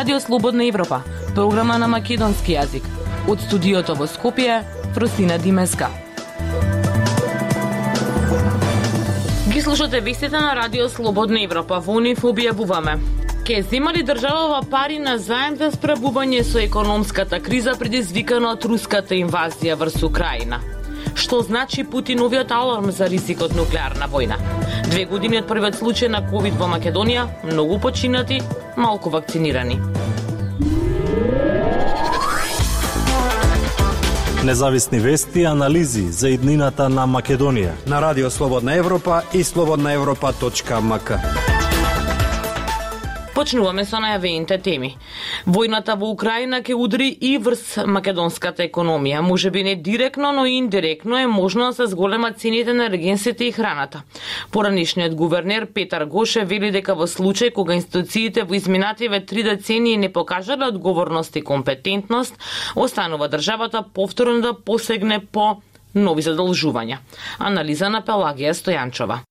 Радио Слободна Европа, програма на македонски јазик. Од студиото во Скопје, Фросина Димеска. Ги слушате вестите на Радио Слободна Европа. Во нив објавуваме. Ке зема ли државава пари на заем за справување со економската криза предизвикана од руската инвазија врз Украина? Што значи Путиновиот аларм за ризик од нуклеарна војна? Две години од првиот случај на ковид во Македонија, многу починати, малку вакцинирани. Независни вести и анализи за иднината на Македонија на Радио Слободна Европа и слободнаевропа.мк. Почнуваме со најавените теми. Војната во Украина ќе удри и врз македонската економија. Може би не директно, но и индиректно е можно да се зголемат цените на регенсите и храната. Поранишниот гувернер Петар Гоше вели дека во случај кога институциите во изминативе три децении не покажале одговорност и компетентност, останува државата повторно да посегне по нови задолжувања. Анализа на Пелагија Стојанчова.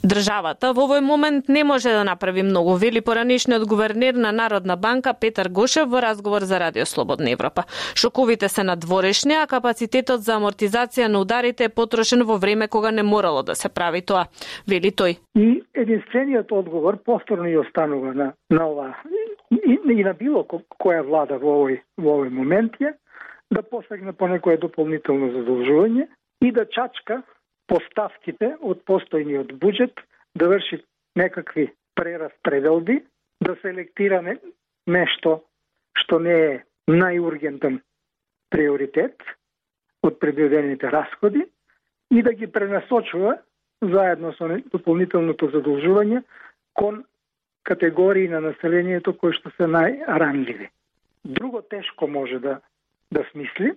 Државата во овој момент не може да направи многу, вели поранишниот гувернер на Народна банка Петар Гошев во разговор за Радио Слободна Европа. Шоковите се надворешни, а капацитетот за амортизација на ударите е потрошен во време кога не морало да се прави тоа, вели тој. И единствениот одговор повторно и останува на, на ова и, и на било која влада во овој, во овој момент е да посегне по некое дополнително задолжување и да чачка поставките од постојниот буџет, да врши некакви прераспределби, да селектира не, нешто што не е најургентен приоритет од предвидените расходи и да ги пренасочува заедно со дополнителното задолжување кон категории на населението кои што се најранливи. Друго тешко може да да смисли,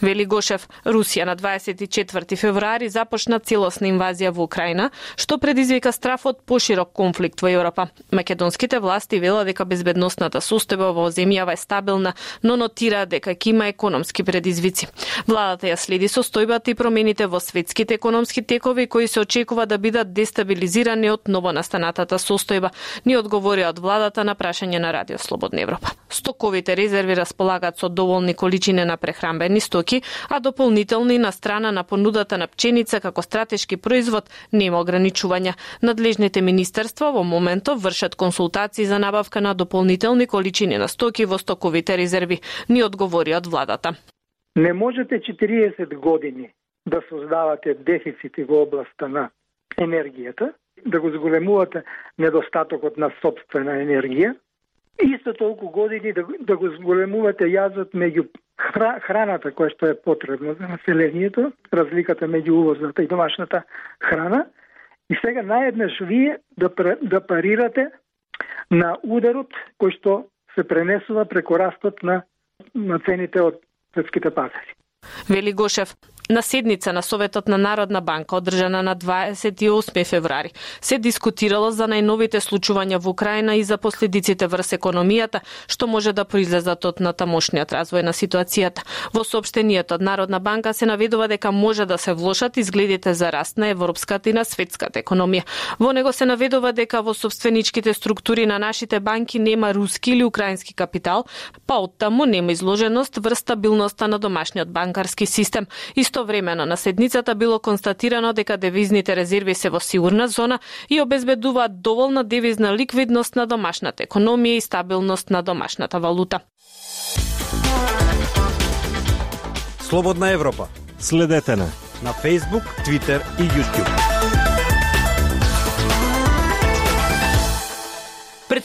Вели Гошев, Русија на 24 февруари започна целосна инвазија во Украина, што предизвика страф од поширок конфликт во Европа. Македонските власти велат дека безбедносната состојба во земјава е стабилна, но нотира дека ќе има економски предизвици. Владата ја следи состојбата и промените во светските економски текови кои се очекува да бидат дестабилизирани од новонастанатата состојба, ни одговори од владата на прашање на Радио Слободна Европа. Стоковите резерви располагаат со доволни количини на прехранбени стоки, а дополнителни на страна на понудата на пченица како стратешки производ нема ограничувања. Надлежните министерства во моментов вршат консултации за набавка на дополнителни количини на стоки во стоковите резерви, ни одговори од владата. Не можете 40 години да создавате дефицити во областа на енергијата, да го зголемувате недостатокот на собствена енергија, исто толку години да, да го зголемувате јазот меѓу храната која што е потребна за населението, разликата меѓу увозната и домашната храна, и сега наеднаш вие да, да парирате на ударот кој што се пренесува преку растот на, на цените од светските пазари. Вели Гошев, На седница на Советот на Народна банка, одржана на 28 февруари, се дискутирало за најновите случувања во Украина и за последиците врз економијата, што може да произлезат од натамошниот развој на ситуацијата. Во сообштенијето од Народна банка се наведува дека може да се влошат изгледите за раст на европската и на светската економија. Во него се наведува дека во собственичките структури на нашите банки нема руски или украински капитал, па оттаму нема изложеност врз стабилноста на домашниот банкарски систем. Исто Истовремено на седницата било констатирано дека девизните резерви се во сигурна зона и обезбедуваат доволна девизна ликвидност на домашната економија и стабилност на домашната валута. Слободна Европа. Следете на на Facebook, Twitter и YouTube.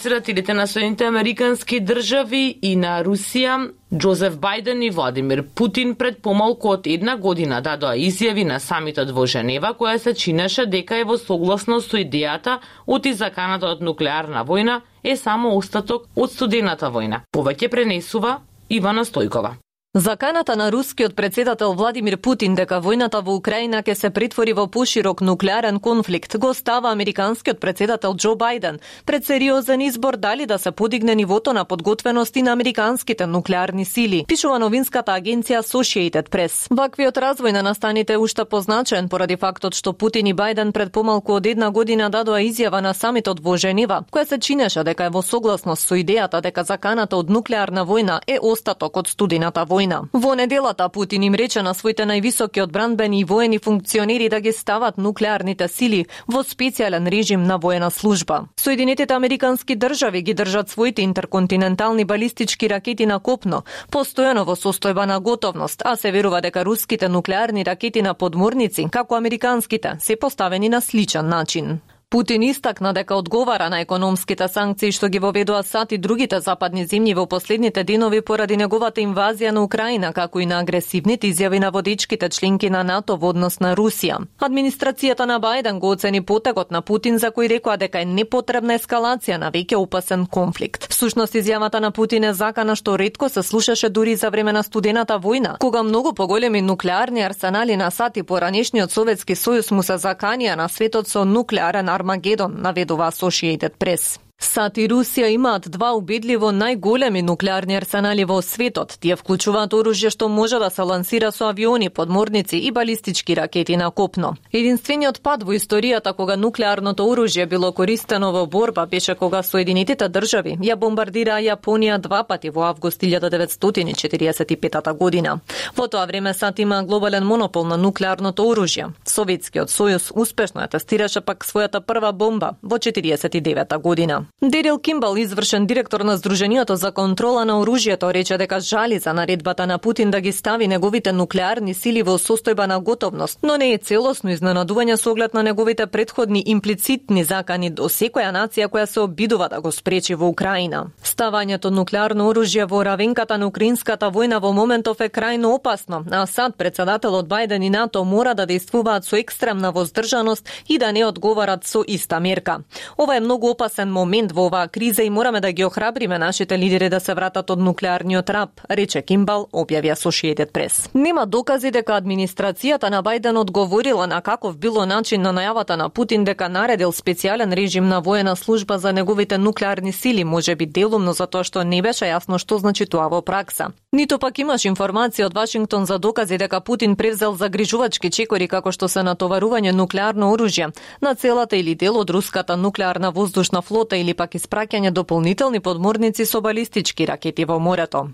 Председателите на Соединените Американски држави и на Русија, Джозеф Бајден и Владимир Путин пред помалку од една година дадоа изјави на самитот во Женева која се чинеше дека е во согласност со идејата оти заканата од нуклеарна војна е само остаток од студената војна. Повеќе пренесува Ивана Стојкова. Заканата на рускиот председател Владимир Путин дека војната во Украина ќе се притвори во поширок нуклеарен конфликт го става американскиот председател Џо Бајден пред сериозен избор дали да се подигне нивото на подготвености на американските нуклеарни сили, пишува новинската агенција Associated Press. Ваквиот развој на настаните уште позначен поради фактот што Путин и Бајден пред помалку од една година дадоа изјава на самитот во Женева, која се чинеше дека е во согласност со идејата дека заканата од нуклеарна војна е остаток од студената војна војна. Во неделата Путин им рече на своите највисоки одбранбени и воени функционери да ги стават нуклеарните сили во специјален режим на воена служба. Соединетите американски држави ги држат своите интерконтинентални балистички ракети на копно, постојано во состојба на готовност, а се верува дека руските нуклеарни ракети на подморници, како американските, се поставени на сличен начин. Путин истакна дека одговара на економските санкции што ги воведоа САД и другите западни земји во последните денови поради неговата инвазија на Украина, како и на агресивните изјави на водичките членки на НАТО во однос на Русија. Администрацијата на Бајден го оцени потегот на Путин за кој рекоа дека е непотребна ескалација на веќе опасен конфликт. Всушност изјавата на Путин е закана што ретко се слушаше дури за време на студената војна, кога многу поголеми нуклеарни арсенали на САД и поранешниот Советски сојуз му се заканија на светот со нуклеарен Армагедон, наведува Associated Press. САД и Русија имаат два убедливо најголеми нуклеарни арсенали во светот. Тие вклучуваат оружје што може да се лансира со авиони, подморници и балистички ракети на копно. Единствениот пат во историјата кога нуклеарното оружје било користено во борба беше кога Соединетите држави ја бомбардираа Јапонија два пати во август 1945 година. Во тоа време САД има глобален монопол на нуклеарното оружје. Советскиот сојуз успешно ја тестираше пак својата прва бомба во 49 година. Дерил Кимбал, извршен директор на Сдруженијето за контрола на оружјето, рече дека жали за наредбата на Путин да ги стави неговите нуклеарни сили во состојба на готовност, но не е целосно изненадување со оглед на неговите предходни имплицитни закани до секоја нација која се обидува да го спречи во Украина. Ставањето нуклеарно оружје во равенката на украинската војна во моментов е крајно опасно, а сад председателот Бајден и НАТО мора да действуваат со екстремна воздржаност и да не одговарат со иста мерка. Ова е многу опасен момент во оваа криза и мораме да ги охрабриме нашите лидери да се вратат од нуклеарниот рап, рече Кимбал, објави Associated Press. Нема докази дека администрацијата на Бајден одговорила на каков било начин на најавата на Путин дека наредил специјален режим на воена служба за неговите нуклеарни сили, може би делумно затоа што не беше јасно што значи тоа во пракса. Ниту пак имаш информација од Вашингтон за докази дека Путин превзел загрижувачки чекори како што се натоварување нуклеарно оружје на целата или дел од руската нуклеарна воздушна флота или пак испраќање дополнителни подморници со балистички ракети во морето.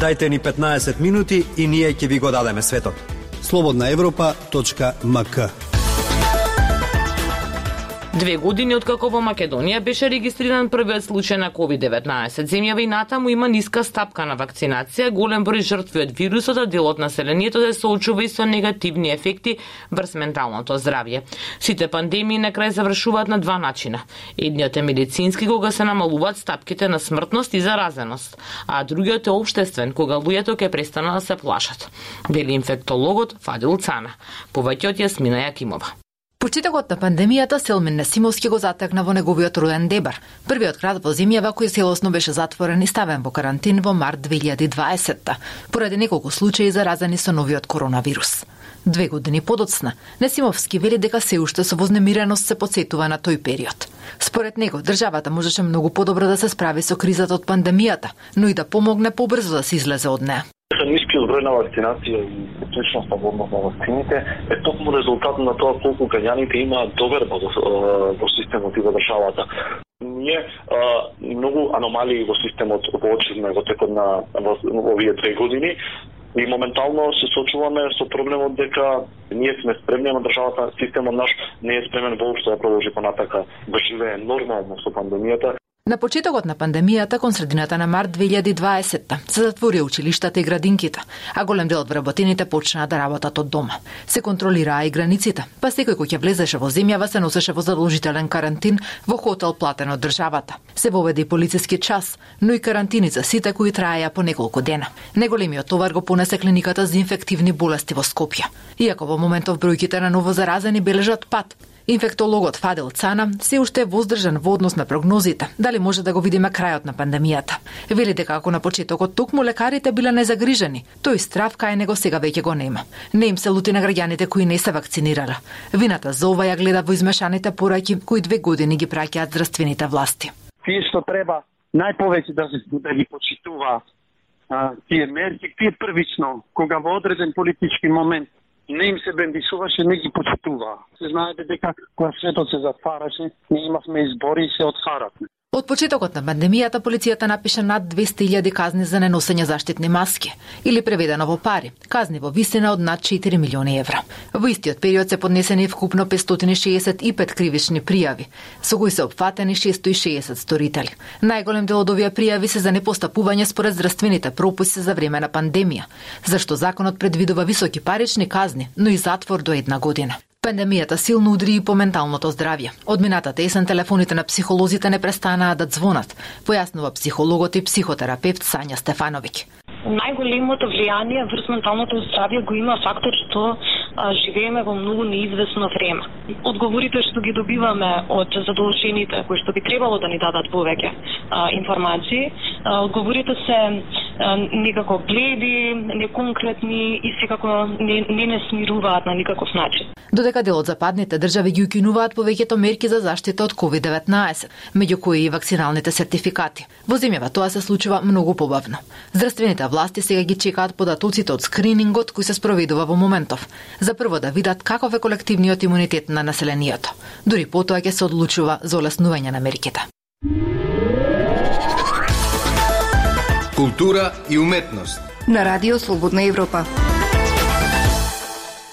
Дайте ни 15 минути и ние ќе ви го дадеме светот. Слободна Европа.мк Две години откако во Македонија беше регистриран првиот случај на COVID-19, земјава и натаму има ниска стапка на вакцинација, голем број жртви од вирусот, а делот населението се соочува и со негативни ефекти врз менталното здравје. Сите пандемии на крај завршуваат на два начина. Едниот е медицински кога се намалуваат стапките на смртност и заразеност, а другиот е обштествен кога луѓето ќе престанат да се плашат. Вели инфектологот Фадил Цана. Повеќе од Јасмина Јакимова. Почетокот на пандемијата Селмин Несимовски го затекна во неговиот роден Дебар, првиот град во земјава кој целосно беше затворен и ставен во карантин во март 2020 поради неколку случаи заразени со новиот коронавирус. Две години подоцна, Несимовски вели дека се уште со вознемиреност се подсетува на тој период. Според него, државата можеше многу подобро да се справи со кризата од пандемијата, но и да помогне побрзо да се излезе од неа високиот број на вакцинација и поточноста на однос на вакцините е токму резултат на тоа колку граѓаните имаат доверба во, во системот и во државата. Ние а, многу аномалии во системот воочивме во текот на во, овие две години и моментално се сочуваме со проблемот дека ние сме спремни, на државата, системот наш не е спремен воопшто да продолжи понатака да живее нормално со пандемијата. На почетокот на пандемијата, кон средината на март 2020 се затвори училиштата и градинките, а голем дел од вработените почнаа да работат од дома. Се контролираа и границите, па секој кој ќе влезеше во земјава се носеше во задолжителен карантин во хотел платен од државата. Се воведе и полициски час, но и карантини за сите кои траеја по неколку дена. Неголемиот товар го понесе клиниката за инфективни болести во Скопје. Иако во моментов бројките на ново заразени бележат пат, Инфектологот Фадел Цана се уште е воздржан во однос на прогнозите, дали може да го видиме крајот на пандемијата. Вели дека ако на почетокот токму лекарите биле незагрижени, тој страв кај него сега веќе го нема. Не им се лути на граѓаните кои не се вакцинирале. Вината за ова ја гледа во измешаните пораки кои две години ги праќаат здравствените власти. Тие што треба најповеќе да се да ги почитуваат тие мерки, тие првично, кога во одреден политички момент не им се бендисуваше, не ги почитуваа. Се знаете дека кога светот се затвараше, ние имавме избори и се отхаравме. Од почетокот на пандемијата полицијата напиша над 200.000 казни за неносење заштитни маски, или преведено во пари, казни во висина од над 4 милиони евра. Во истиот период се поднесени вкупно 565 кривични пријави, со кои се опфатени 660 сторители. Најголем дел од овие пријави се за непостапување според здравствените пропуси за време на пандемија, зашто законот предвидува високи парични казни, но и затвор до една година. Пандемијата силно удри и по менталното здравје. Од минатата есен телефоните на психолозите не престанаа да звонат, појаснува психологот и психотерапевт Сања Стефановиќ најголемото влијание врз менталното здравје го има фактор што а, живееме во многу неизвестно време. Одговорите што ги добиваме од задолжените кои што би требало да ни дадат повеќе информации, а, одговорите се а, некако гледи, неконкретни и секако не, не не смируваат на никаков начин. Додека дел од западните држави ги укинуваат повеќето мерки за заштита од COVID-19, меѓу кои и вакциналните сертификати. Во земјава тоа се случува многу побавно. Здравствените власти сега ги чекаат податоците од скринингот кој се спроведува во моментов, за прво да видат каков е колективниот имунитет на населението. Дури потоа ќе се одлучува за олеснување на мерките. Култура и уметност на Радио Слободна Европа.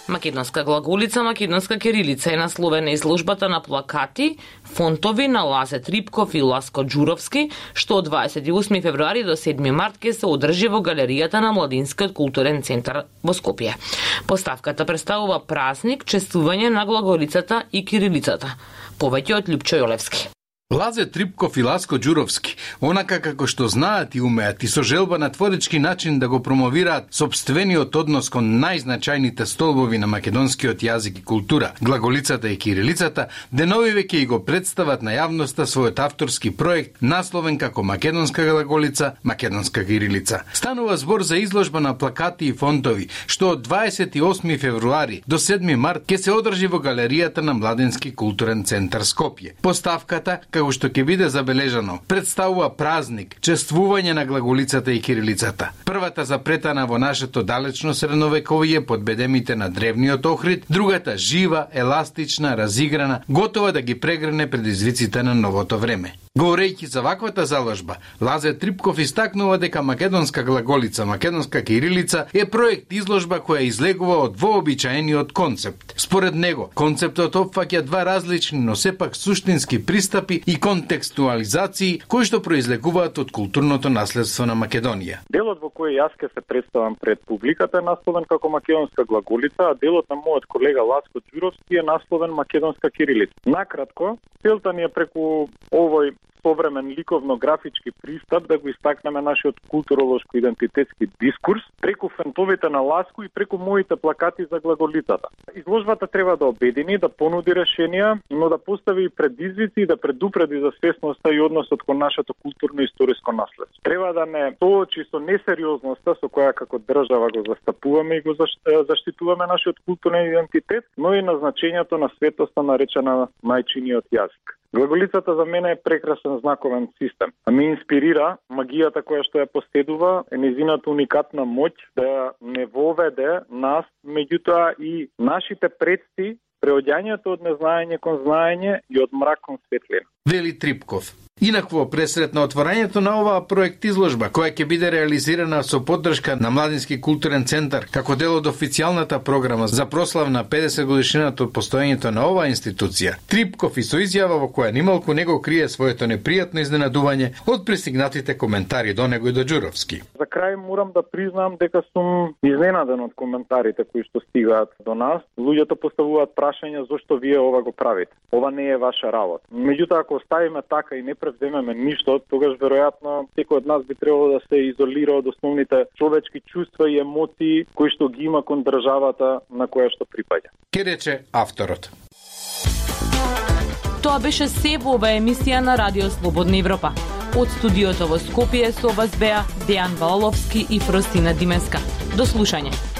Македонска глаголица, македонска кирилица е насловена изложбата на плакати, фонтови на Лазе Трипков и Ласко Джуровски, што од 28 февруари до 7 март ќе се одржи во галеријата на Младинскиот културен центар во Скопје. Поставката представува празник, честување на глаголицата и кирилицата. Повеќе од Лјупчо Јолевски. Лазе Трипков и Ласко Ѓуровски, онака како што знаат и умеат и со желба на творечки начин да го промовираат собствениот однос кон најзначајните столбови на македонскиот јазик и култура, глаголицата и кирилицата, денови веќе и го представат на јавноста својот авторски проект насловен како Македонска глаголица, Македонска кирилица. Станува збор за изложба на плакати и фонтови, што од 28 февруари до 7 март ќе се одржи во галеријата на Младенски културен центар Скопје. Поставката, како што ќе биде забележано, представува празник, чествување на глаголицата и кирилицата. Првата запретана во нашето далечно средновековие под бедемите на древниот Охрид, другата жива, еластична, разиграна, готова да ги прегрне предизвиците на новото време. Говорејќи за ваквата заложба, Лазе Трипков истакнува дека македонска глаголица, македонска кирилица е проект изложба која излегува од вообичаениот концепт. Според него, концептот опфаќа два различни, но сепак суштински пристапи и контекстуализации кои што произлегуваат од културното наследство на Македонија. Делот во кој јас ке се представам пред публиката е насловен како македонска глаголица, а делот на мојот колега Ласко Ѓуровски е насловен македонска кирилица. Накратко, целта ни е преку овој современ ликовно-графички пристап да го истакнеме нашиот културолошко-идентитетски дискурс преку фентовите на Ласко и преку моите плакати за глаголицата. Изложбата треба да обедини, да понуди решенија, но да постави и предизвици и да предупреди за свесноста и односот кон нашето културно-историско наследство. Треба да не соочи со несериозноста со која како држава го застапуваме и го заштитуваме нашиот културен идентитет, но и на значењето на светоста наречена мајчиниот јазик. Глаголицата за мене е прекрасен знаковен систем. А ми инспирира магијата која што ја поседува, е незината уникатна моќ да не воведе нас, меѓутоа и нашите предци преоѓањето од незнаење кон знаење и од мрак кон светлина. Вели Трипков. Инакво пресрет на отворањето на оваа проект изложба, која ќе биде реализирана со поддршка на Младински културен центар, како дел од официјалната програма за прослав на 50 годишнината од постоењето на оваа институција, Трипков и со изјава во која нималку него крие своето непријатно изненадување од пристигнатите коментари до него и до Ѓуровски. За крај морам да признам дека сум изненаден од коментарите кои што стигаат до нас. Луѓето поставуваат прашања зошто вие ова го правите. Ова не е ваша работа. Меѓутоа ако оставиме така и не превземеме ништо, тогаш веројатно секој од нас би требало да се изолира од основните човечки чувства и емоции кои што ги има кон државата на која што припаѓа. Ке рече авторот. Тоа беше се во оваа емисија на Радио Слободна Европа. Од студиото во Скопје со вас беа Дејан Валаловски и Фростина Димеска. До слушање.